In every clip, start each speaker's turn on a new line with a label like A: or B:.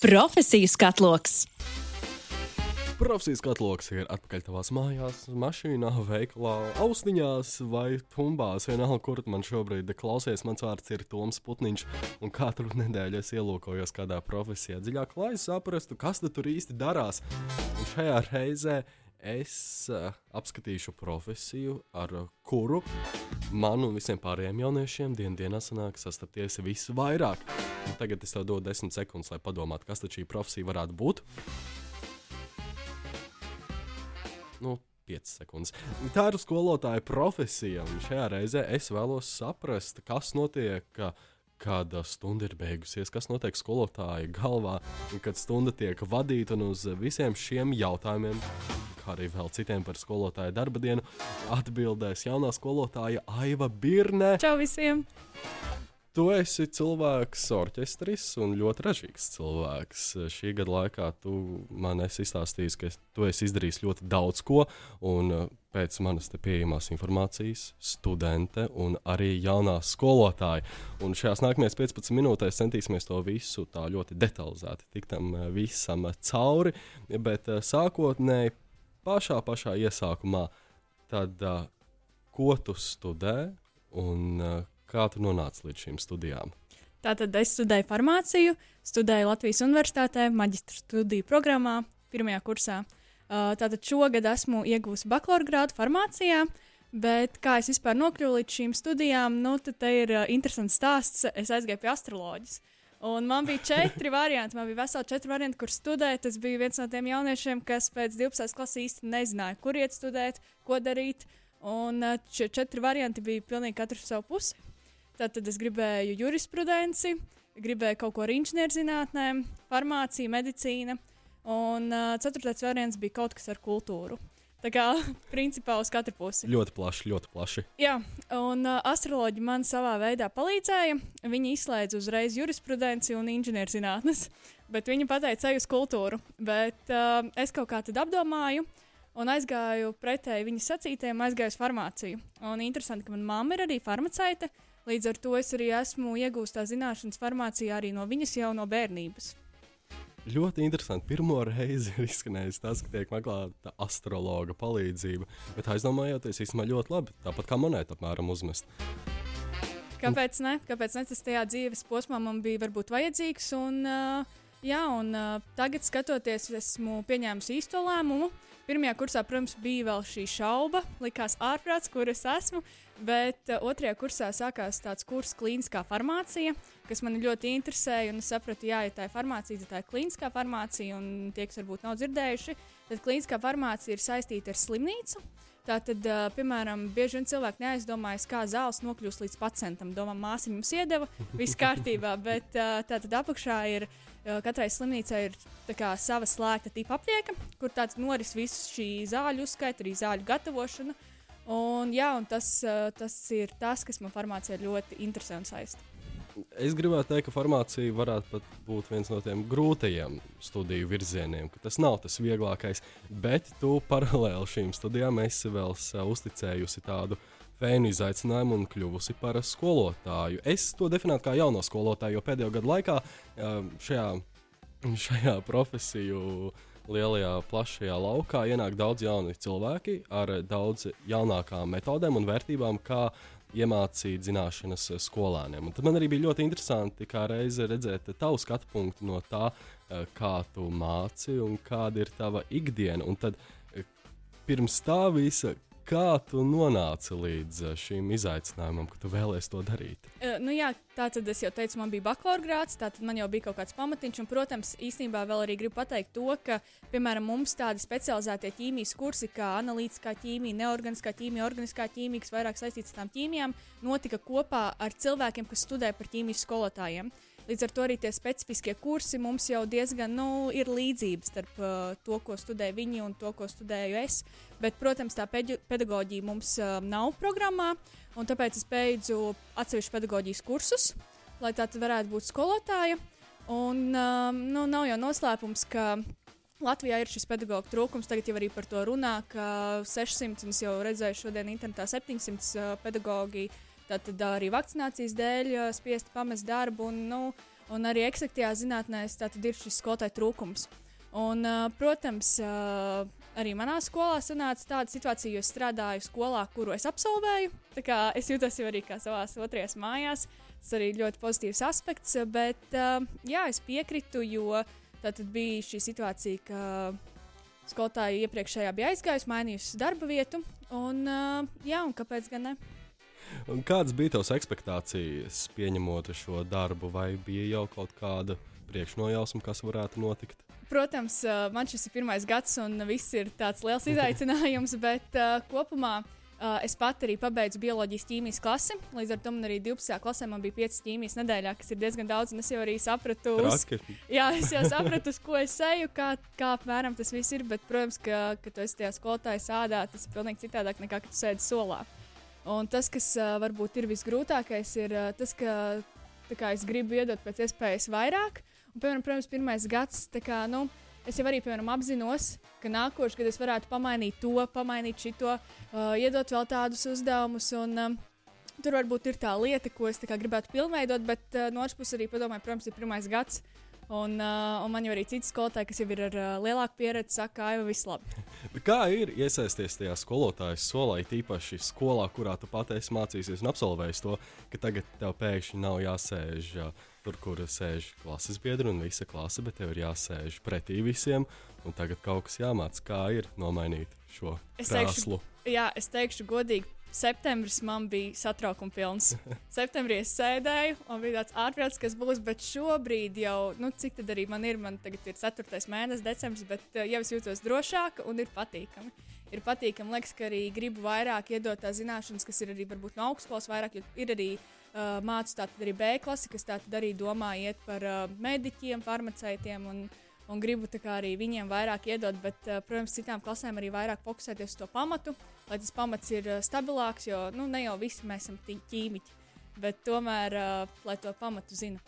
A: Profesiju skatloks!
B: Profesijas katloks ir atpakaļ tavās mājās, mašīnā, veikalā, austiņās vai tumbās. Vienalga, kur man šobrīd klausies, mans vārds ir Toms Putniņš, un katru nedēļu es ielūkojos kādā profesijā dziļāk, lai saprastu, kas tur īsti darās. Un šajā reizē es uh, apskatīšu profesiju, ar kuru man un visiem pārējiem jauniešiem dienas dienā sanāk sastapties visvairāk. Un tagad es tev dodu desmit sekundes, lai padomātu, kas tad šī profesija varētu būt. nu, 5 sekundes. Tā ir skolotāja profesija, un šajā reizē es vēlos saprast, kas notiek. Kad stunda ir beigusies, kas notiek skolotāja galvā, kad stunda tiek vadīta un uz visiem šiem jautājumiem, kā arī vēl citiem par skolotāja darba dienu, atbildēs jaunā skolotāja Aiva Birne.
C: Čau visiem!
B: Tu esi cilvēks, orķestris un ļoti ražīgs cilvēks. Šī gada laikā tu man esi izstāstījis, ka tu esi izdarījis ļoti daudz ko, un uh, pēc manas pieejamās informācijas, studente un arī jaunā skolotāja. Un šajās nākamajās 15 minūtēs centīsimies to visu tā ļoti detalizēti tikt tam uh, visam cauri. Bet uh, sākotnēji, pašā, pašā iesākumā, tad ko tu studē un Kā tu nonāci līdz šīm studijām?
C: Tātad es studēju farmāciju, studēju Latvijas Universitātē, maģistra studiju programmā, pirmajā kursā. Tātad šogad esmu iegūmis bakalaura grādu farmācijā, bet kā es vispār nokļuvu līdz šīm studijām, nu, tad ir interesants stāsts. Es aizgāju pie astroloģijas. Un man bija četri varianti. Man bija veseli četri varianti, kur studēt. Es biju viens no tiem jauniešiem, kas pēc 12. klases īsti nezināja, kur iet studēt, ko darīt. Un šie četri varianti bija pilnīgi katrs savu pusi. Tad es gribēju jurisprudenci, gribēju kaut ko ar inženierzinātnēm, farmāciju, medicīnu. Un uh, ceturtais variants bija kaut kas ar kultūru. Tā kā principā uz katru pusi.
B: Ļoti plaši, ļoti plaši.
C: Jā, un uh, astroloģi man savā veidā palīdzēja. Viņi izslēdza uzreiz jurisprudenci un inženierzinātnes, bet viņi pateica, ej uz kultūru. Bet uh, es kaut kā tad apdomāju. Un aizgāju pretēji viņas sacītēm, aizgāju uz farmāciju. Un interesanti, ka manā mamma ir arī farmaceite. Uh, Līdz ar to es arī esmu iegūstis tā zināšanas farmācijā arī no viņas jau no bērnības.
B: Ļoti interesanti. Pirmo reizi ir izskanējis tas, ka tiek meklēta astrologa palīdzība, bet aizdomājoties īstenībā ļoti labi, tāpat kā monēta apmēram uzmest.
C: Kāpēc ne? Kāpēc ne? Tas tajā dzīves posmā man bija varbūt vajadzīgs. Un, uh, jā, un uh, tagad skatoties, esmu pieņēmusi īsto lēmumu. Pirmajā kursā, protams, bija vēl šī šauba, likās ārprāts, kur es esmu. Bet uh, otrajā kursā sākās tāds kurs, klīniskā farmācija, kas man ļoti interesēja. Es sapratu, jā, ja tā ir farmācija, tad tā ir klīniskā farmācija. Un tie, kas varbūt nav dzirdējuši, tad klīniskā farmācija ir saistīta ar slimnīcu. Tātad, piemēram, bieži vien cilvēki neaizdomājas, kā zāles nokļūst līdz pacientam. Domā, māsiņa mums iedeva, viss kārtībā, bet tātad apakšā ir. Katrai slimnīcai ir kā, sava slēgta tipa aptieka, kur tāds noris visu šī zāļu uzskaita, arī zāļu gatavošana. Un, jā, un tas, tas ir tas, kas man farmācijā ļoti interesē un saista.
B: Es gribētu teikt, ka farmācija varētu būt viens no tiem grūtajiem studiju virzieniem, ka tas nav tas vieglākais. Bet tu paralēli šīm studijām esi vēl uzticējusi tādu fēnu izaicinājumu un kļuvusi par skolotāju. Es to definētu kā jauno skolotāju, jo pēdējo gadu laikā eh, šajā, šajā profesiju lielajā, plašajā laukā ienāk daudz jaunu cilvēki ar daudz jaunākām metodēm un vērtībām, kā iemācīt zināšanas skolēniem. Un tad man arī bija ļoti interesanti, reize redzēt tavu skatu punktu no tā, eh, kā tu māci un kāda ir tava ikdiena. Un tad eh, pirms tā visa, Kā tu nonāci līdz eh, šim izaicinājumam, ka tu vēlēsies to darīt?
C: Uh, nu jā, tā tad es jau teicu, man bija bakalaura grāts, tā tad man jau bija kaut kāds pamatiņš. Un, protams, īstenībā vēl arī gribu pateikt to, ka, piemēram, mums tādi specializētie ķīmijas kursi, kā analītiskā ķīmija, neorganiskā ķīmija, organiskā ķīmija, kas vairāk saistīts ar tām ķīmijām, notika kopā ar cilvēkiem, kas studē par ķīmijas skolotājiem. Līdz ar to arī tie specifiskie kursi mums jau diezgan nu, ir līdzības starp uh, to, ko studē viņi un to, ko studēju es. Bet, protams, tā pedagoģija mums uh, nav programmā, un tāpēc es beidzu atsevišķu pedagoģijas kursus, lai tā varētu būt skolotāja. Un um, nu, nav jau noslēpums, ka Latvijā ir šis pedagoģa trūkums. Tagad jau arī par to runā, ka 600, un es jau redzēju šodien internetā 700 uh, pedagoģi Tātad arī vakcinācijas dēļ spiest pamest darbu. Un, nu, Un arī eksaktajā zinātnē ir šis skolotāju trūkums. Un, protams, arī manā skolā sanāca tāda situācija, jo es strādāju skolā, kuru es absolvēju. Es jūtos jau arī kā savā otrajās mājās. Tas arī ļoti pozitīvs aspekts, bet jā, es piekritu, jo tā bija šī situācija, ka skolotāja iepriekšējā bija aizgājusi, mainījusi darba vietu. Un, jā, un kāpēc gan ne?
B: Un kādas bija tavas expectācijas pieņemot šo darbu, vai bija jau kaut kāda priekšnojausma, kas varētu notikt?
C: Protams, man šis ir pirmais gads, un viss ir tāds liels izaicinājums, bet uh, kopumā uh, es pat arī pabeidzu bioloģijas ķīmijas klasi. Līdz ar to man arī 12. klasē man bija 5 ķīmijas nedēļā, kas ir diezgan daudz, un es jau arī sapratu, uz, jā, es jau sapratu, uz ko es eju, kā, kā apmēram tas viss ir. Bet, protams, ka, kad tu esi tajā skolotāja sādā, tas ir pilnīgi citādāk nekā, kad tu sēdi solā. Un tas, kas uh, varbūt ir visgrūtākais, ir uh, tas, ka kā, es gribu iedot pēc iespējas vairāk. Un, piemēram, protams, pirmais gads, kā, nu, es jau arī piemēram, apzinos, ka nākošais gads es varētu pamainīt to, pamainīt šito, uh, iedot vēl tādus uzdevumus. Un, um, Tur varbūt ir tā lieta, ko es gribētu pilnveidot, bet uh, no otras puses arī padomāju, protams, ir pirmais gads. Un, uh, un man jau arī citi skolotāji, kas jau ir ar uh, lielāku pieredzi, saka, ka jau viss labi.
B: Kā ir iesaisties tajā skolotājas solā, tīpaši skolā, kurā tu pati esi mācījies un absolvējis to, ka tagad tev pēkšņi nav jāsēž uh, tur, kur sēž klases biedri un visa klase, bet tev ir jāsēž pretī visiem, un tagad kaut kas jāmācās, kā ir nomainīt šo es krāslu.
C: Teikšu, jā, es teikšu godīgi, septembris man bija satraukuma pilns. Septembrī es sēdēju, un bija tāds ārprāts, kas būs, bet šobrīd jau, nu, cik tad arī man ir, man tagad ir 4. mēnesis, decembris, bet uh, jau es jūtos drošāk un ir patīkami. Ir patīkami, liekas, ka arī gribu vairāk iedot tās zināšanas, kas ir arī varbūt no augstskolas vairāk, ir arī uh, mācu tātad arī B klasi, kas tātad arī domā iet par uh, mediķiem, farmaceitiem un, un gribu arī viņiem vairāk iedot, bet, uh, protams, citām klasēm arī vairāk fokusēties uz to pamatu. Lai tas pamats ir uh, stabilāks, jo nu, ne jau visi mēs esam ķīmiķi, bet tomēr, uh, lai to pamatu zina.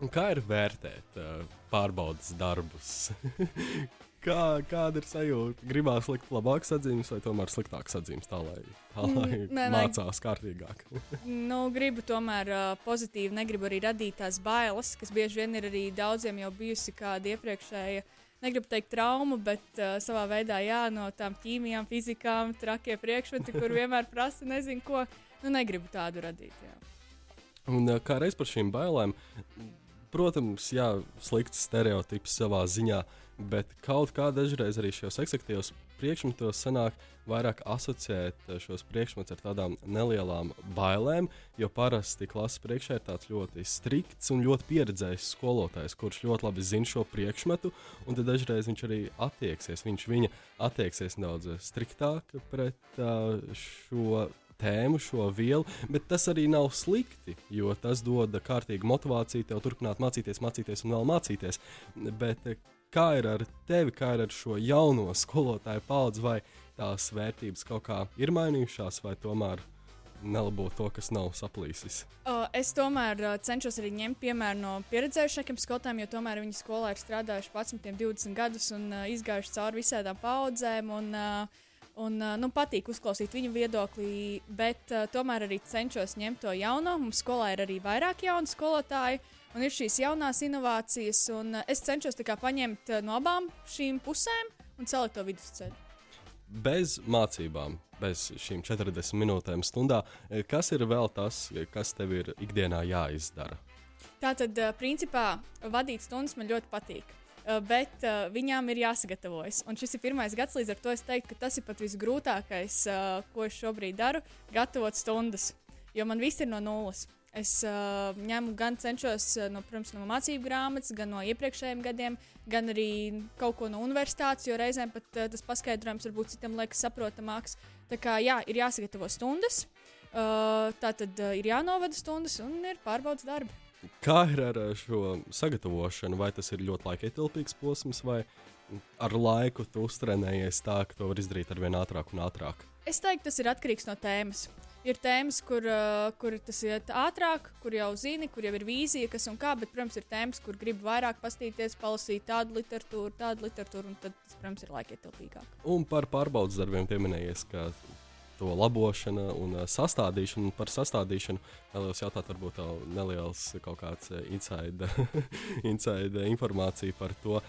B: Un kā ir vērtēt uh, pārbaudas darbus? kā, kāda ir sajūta? Gribās likt labākas atzīmes vai tomēr sliktākas atzīmes, tā lai, tā, mm, lai nē, mācās kārtīgāk?
C: nu, gribu tomēr uh, pozitīvi, negribu arī radīt tās bailes, kas bieži vien ir arī daudziem jau bijusi kāda iepriekšēja uh, negribu teikt traumu, bet uh, savā veidā jā, no tām ķīmijām, fizikām, trakie priekšmeti, kur vienmēr prasa, nezinu, ko. Nu, negribu tādu radīt. Jā.
B: Un uh, kā reiz par šīm bailēm, protams, jā, slikts stereotips savā ziņā, bet kaut kā dažreiz arī šajos eksaktīvos priekšmetos sanāk vairāk asociēt eh, šos priekšmetus ar tādām nelielām bailēm, jo parasti klases priekšā ir tāds ļoti strikts un ļoti pieredzējis skolotājs, kurš ļoti labi zina šo priekšmetu, un tad dažreiz viņš arī attieksies, viņš viņa attieksies nedaudz striktāk pret uh, šo tēmu, šo vielu, bet tas arī nav slikti, jo tas dod kārtīgu motivāciju tev turpināt mācīties, mācīties un vēl mācīties. Bet eh, kā ir ar tevi, kā ir ar šo jauno skolotāju paudzi, vai tās vērtības kaut kā ir mainījušās, vai tomēr nelabo to, kas nav saplīsis?
C: Uh, es tomēr uh, cenšos arī ņemt piemēru no pieredzējušākiem skolotājiem, jo tomēr viņi skolā ir strādājuši 11, 20 gadus un uh, izgājuši cauri visādām paudzēm. Un, Un, nu, patīk uzklausīt viņu viedokli, bet uh, tomēr arī cenšos ņemt to jauno. Mums skolā ir arī vairāk jaunu skolotāju, uh, Un ir šīs jaunās inovācijas, un uh, es cenšos paņemt uh, no abām šīm pusēm un celt to vidusceļu.
B: Bez mācībām, bez šīm 40 minūtēm stundā, eh, kas ir vēl tas, kas tev ir ikdienā jāizdara?
C: Tā tad, principā, vadīt stundas man ļoti patīk. Bet uh, viņām ir jāsagatavojas. Un šis ir pirmais gads, līdz ar to es teiktu, ka tas ir pat visgrūtākais, uh, ko es šobrīd daru - gatavot stundas. Jo man viss ir no nulles. Es uh, ņemu gan cenšos no, protams, no mācību grāmatas, gan no iepriekšējiem gadiem, gan arī kaut ko no universitātes, jo reizēm pat uh, tas paskaidrojums varbūt citam liekas saprotamāks. Tā kā jā, ir jāsagatavo stundas, uh, tā tad uh, ir jānovada stundas un ir pārbaudas darbi.
B: Kā ir ar šo sagatavošanu? Vai tas ir ļoti laikietilpīgs posms, vai ar laiku tu uztrenējies tā, ka to var izdarīt ar vien ātrāk un ātrāk?
C: Es teiktu, tas ir atkarīgs no tēmas ir tēmas, kur, uh, kur tas iet ātrāk, kur jau zini, kur jau ir vīzija, kas un kā, bet, protams, ir tēmas, kur gribi vairāk pastīties, palasīt tādu literatūru, tādu literatūru, un tad tas, protams, ir laikietilpīgāk.
B: Un par pārbaudas darbiem pieminējies, ka to labošana un uh, sastādīšana. Un par sastādīšanu vēlos jautāt, varbūt tā neliels kaut kāds uh, inside, inside informācija par to,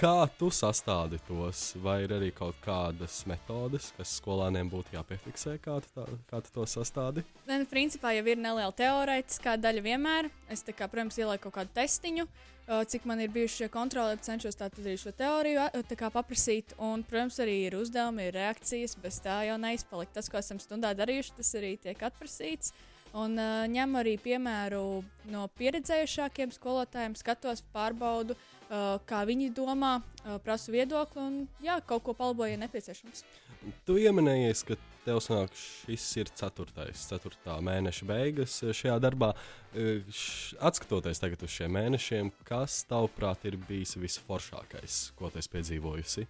B: kā tu sastādi tos, vai ir arī kaut kādas metodes, kas skolāniem būtu jāpiefiksē, kā tu, tā, kā tu to sastādi.
C: Ne, nu, principā jau ir neliela teorētiskā daļa vienmēr. Es, kā, protams, ielieku kaut kādu testiņu. Uh, cik man ir bijuši šie kontroli, cenšos tātad arī šo teoriju paprasīt. Un, protams, arī ir uzdevumi, ir reakcijas, bez tā jau neizpalikt. Tas, ko esam stundā darījuši, tas arī tiek atprasīts. Un uh, ņem arī piemēru no pieredzējušākiem skolotājiem, skatos, pārbaudu, uh, kā viņi domā, uh, prasu viedokli un jā, kaut ko palaboju, ja nepieciešams.
B: Tu pieminējies, ka tev sanāk, šis ir ceturtais, ceturtā mēneša beigas šajā darbā. Atskatoties tagad uz šiem mēnešiem, kas tavuprāt ir bijis visforšākais, ko tu esi piedzīvojusi?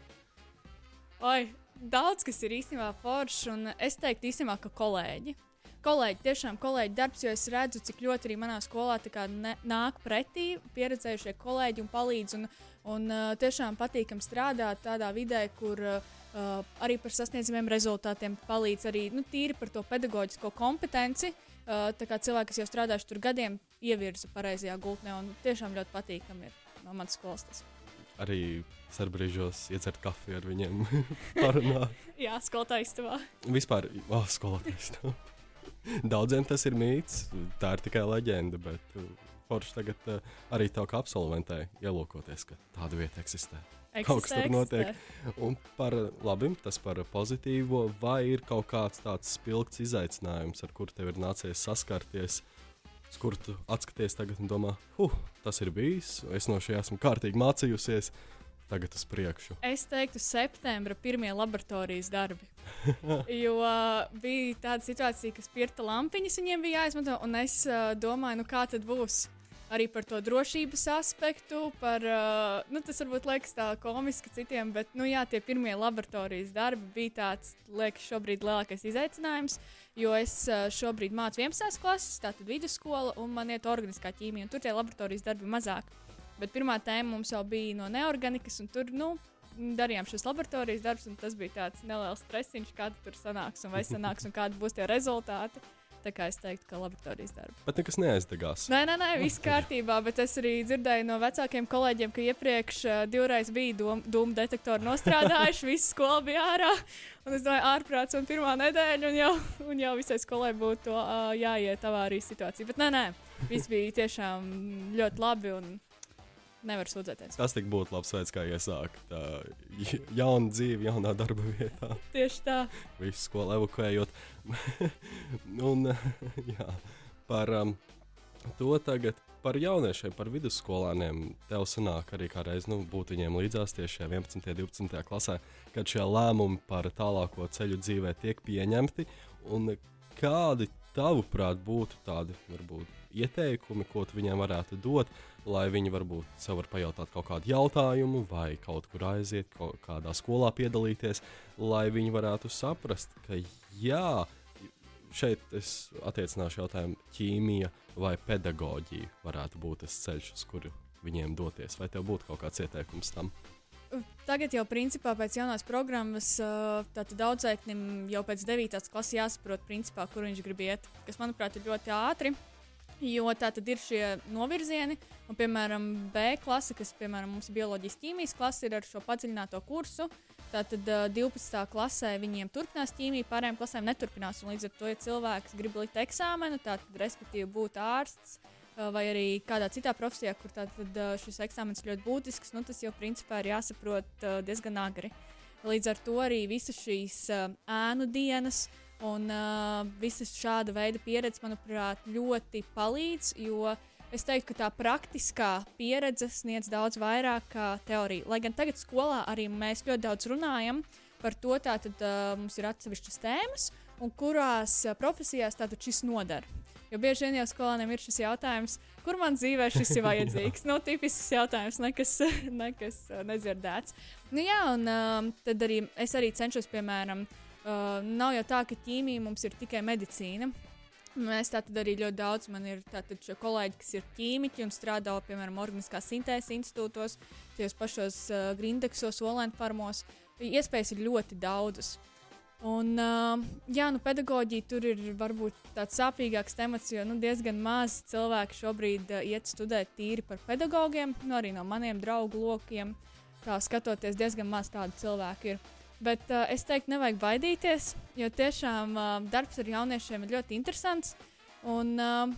C: Oi, daudz kas ir īstenībā foršs, un es teiktu īstenībā, ka kolēģi. Kolēģi, tiešām kolēģi darbs, jo es redzu, cik ļoti arī manā skolā ne, nāk pretī pieredzējušie kolēģi un palīdz. Un, un uh, tiešām patīkam strādāt tādā vidē, kur uh, Uh, arī par sasniedzamiem rezultātiem palīdz arī nu, tīri par to pedagoģisko kompetenci. Uh, tā kā cilvēki, kas jau strādājuši tur gadiem, ievirza pareizajā gultnē un tiešām ļoti patīkami ir no manas skolas. Tas.
B: Arī starpbrīžos iedzert kafiju ar viņiem.
C: Jā, skolotājs tavā.
B: Vispār, oh, skolotājs tavā. Daudziem tas ir mīts, tā ir tikai leģenda, bet uh, forši tagad uh, arī tev kā absolventē ielūkoties, ka tāda vieta eksistē.
C: Eksistē,
B: kaut kas tur notiek. Un par labi, tas par pozitīvo, vai ir kaut kāds tāds spilgts izaicinājums, ar kuru tev ir nācies saskarties, uz kuru tu atskaties tagad un domā, huh, tas ir bijis, es no šī esmu kārtīgi mācījusies. Tagad uz priekšu.
C: Es teiktu, septembra pirmie laboratorijas darbi. jo uh, bija tāda situācija, ka spirta lampiņas viņiem bija jāizmanto, un es uh, domāju, nu kā tad būs arī par to drošības aspektu. Par, uh, nu, tas varbūt liekas tā komiski citiem, bet nu, jā, tie pirmie laboratorijas darbi bija tāds, liekas, šobrīd lielākais izaicinājums. Jo es uh, šobrīd mācu 11. klases, tātad vidusskola, un man iet organiskā ķīmija, un tur tie laboratorijas darbi mazāk. Bet pirmā tēma mums jau bija no neorganikas, un tur, nu, darījām šos laboratorijas darbus, un tas bija tāds neliels stresiņš, kāda tur sanāks, un vai sanāks, un kādi būs tie rezultāti. Tā kā es teiktu, ka laboratorijas darba.
B: Bet nekas neaizdegās.
C: Nē, nē, nē, viss kārtībā. Bet es arī dzirdēju no vecākiem kolēģiem, ka iepriekš uh, divreiz bija dūmu dom detektori nostrādājuši, viss skola bija ārā. Un es domāju, ārprāts un pirmā nedēļa, un jau, un jau visai skolai būtu uh, jāiet avārijas situācija. Bet nē, nē, viss bija tiešām ļoti labi. Un, Nevar sūdzēties.
B: Tas tik būtu labs veids, kā iesākt uh, jaunu dzīvi, jaunā darba vietā.
C: Tieši tā.
B: Visu skolu evakuējot. un, jā, par um, to tagad. Par jauniešiem, par vidusskolāniem. Tev sanāk arī kādreiz nu, būt viņiem līdzās tieši 11. un 12. klasē, kad šie lēmumi par tālāko ceļu dzīvē tiek pieņemti. Kādi, tavuprāt, būtu tādi varbūt ieteikumi, ko viņiem varētu dot, lai viņi varbūt sev var pajautāt kaut kādu jautājumu, vai kaut kur aiziet, kaut kādā skolā piedalīties, lai viņi varētu saprast, ka jā, šeit es attiecināšu jautājumu ķīmija vai pedagoģija varētu būt tas ceļš, uz kuru viņiem doties. Vai tev būtu kaut kāds ieteikums tam?
C: Tagad jau principā pēc jaunās programmas daudzēknim jau pēc 9. klases jāsaprot, principā, kur viņš grib iet, kas manuprāt ir ļoti ātri. Jo tā tad ir šie novirzieni, un, piemēram, B klase, kas, piemēram, mums ir bioloģijas ķīmijas klase, ir ar šo padziļināto kursu. Tātad uh, 12. klasē viņiem turpinās ķīmija, pārējām klasēm neturpinās. Līdz ar to, ja cilvēks grib likt eksāmenu, tad, respektīvi, būt ārsts uh, vai arī kādā citā profesijā, kur tātad, uh, šis eksāmens ļoti būtisks, nu, tas jau principā ir jāsaprot uh, diezgan agri. Līdz ar to arī visas šīs ēnu dienas, Un visas šāda veida pieredze, manuprāt, ļoti palīdz, jo es teiktu, ka tā praktiskā pieredze sniedz daudz vairāk kā teorija. Lai gan tagad skolā arī mēs ļoti daudz runājam par to, tātad mums ir atsevišķas tēmas, un kurās profesijās tātad šis nodara. Jo bieži vien jau skolēniem ir šis jautājums, kur man dzīvē šis ir vajadzīgs. nu, tipisks jautājums, nekas, nekas nedzirdēts. Nu, jā, un um, tad arī es arī cenšos, piemēram, uh, Uh, nav jau tā, ka ķīmija mums ir tikai medicīna. Mēs tātad arī ļoti daudz, man ir kolēģi, kas ir ķīmiķi un strādā, piemēram, Organiskās sintēzes institūtos, tajos pašos uh, grindeksos, olēnu farmos. Iespējas ir ļoti daudzas. Un, jā, nu, pedagoģija tur ir varbūt tāds sāpīgāks temats, jo nu, diezgan maz cilvēku šobrīd iet studēt tīri par pedagogiem, nu, arī no maniem draugu lokiem. Tā skatoties, diezgan maz tādu cilvēku ir. Bet uh, es teiktu, nevajag baidīties, jo tiešām uh, darbs ar jauniešiem ir ļoti interesants. Un, uh,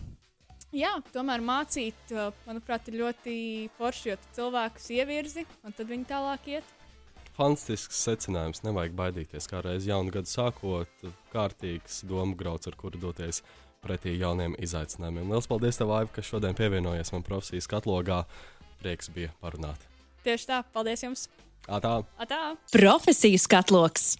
C: jā, tomēr mācīt, uh, manuprāt, ir ļoti forši, jo cilvēkus ievirzi un tad viņi tālāk iet
B: fantastisks secinājums. Nevajag baidīties. Kā reiz jaunu gadu sākot, kārtīgs domu grauds, ar kuru doties pretī jauniem izaicinājumiem. Lielas paldies, tev, Aiva, ka šodien pievienojies man profesijas katlogā. Prieks bija parunāt.
C: Tieši tā, paldies jums!
B: Atā!
C: Atā.
A: Profesijas katloks!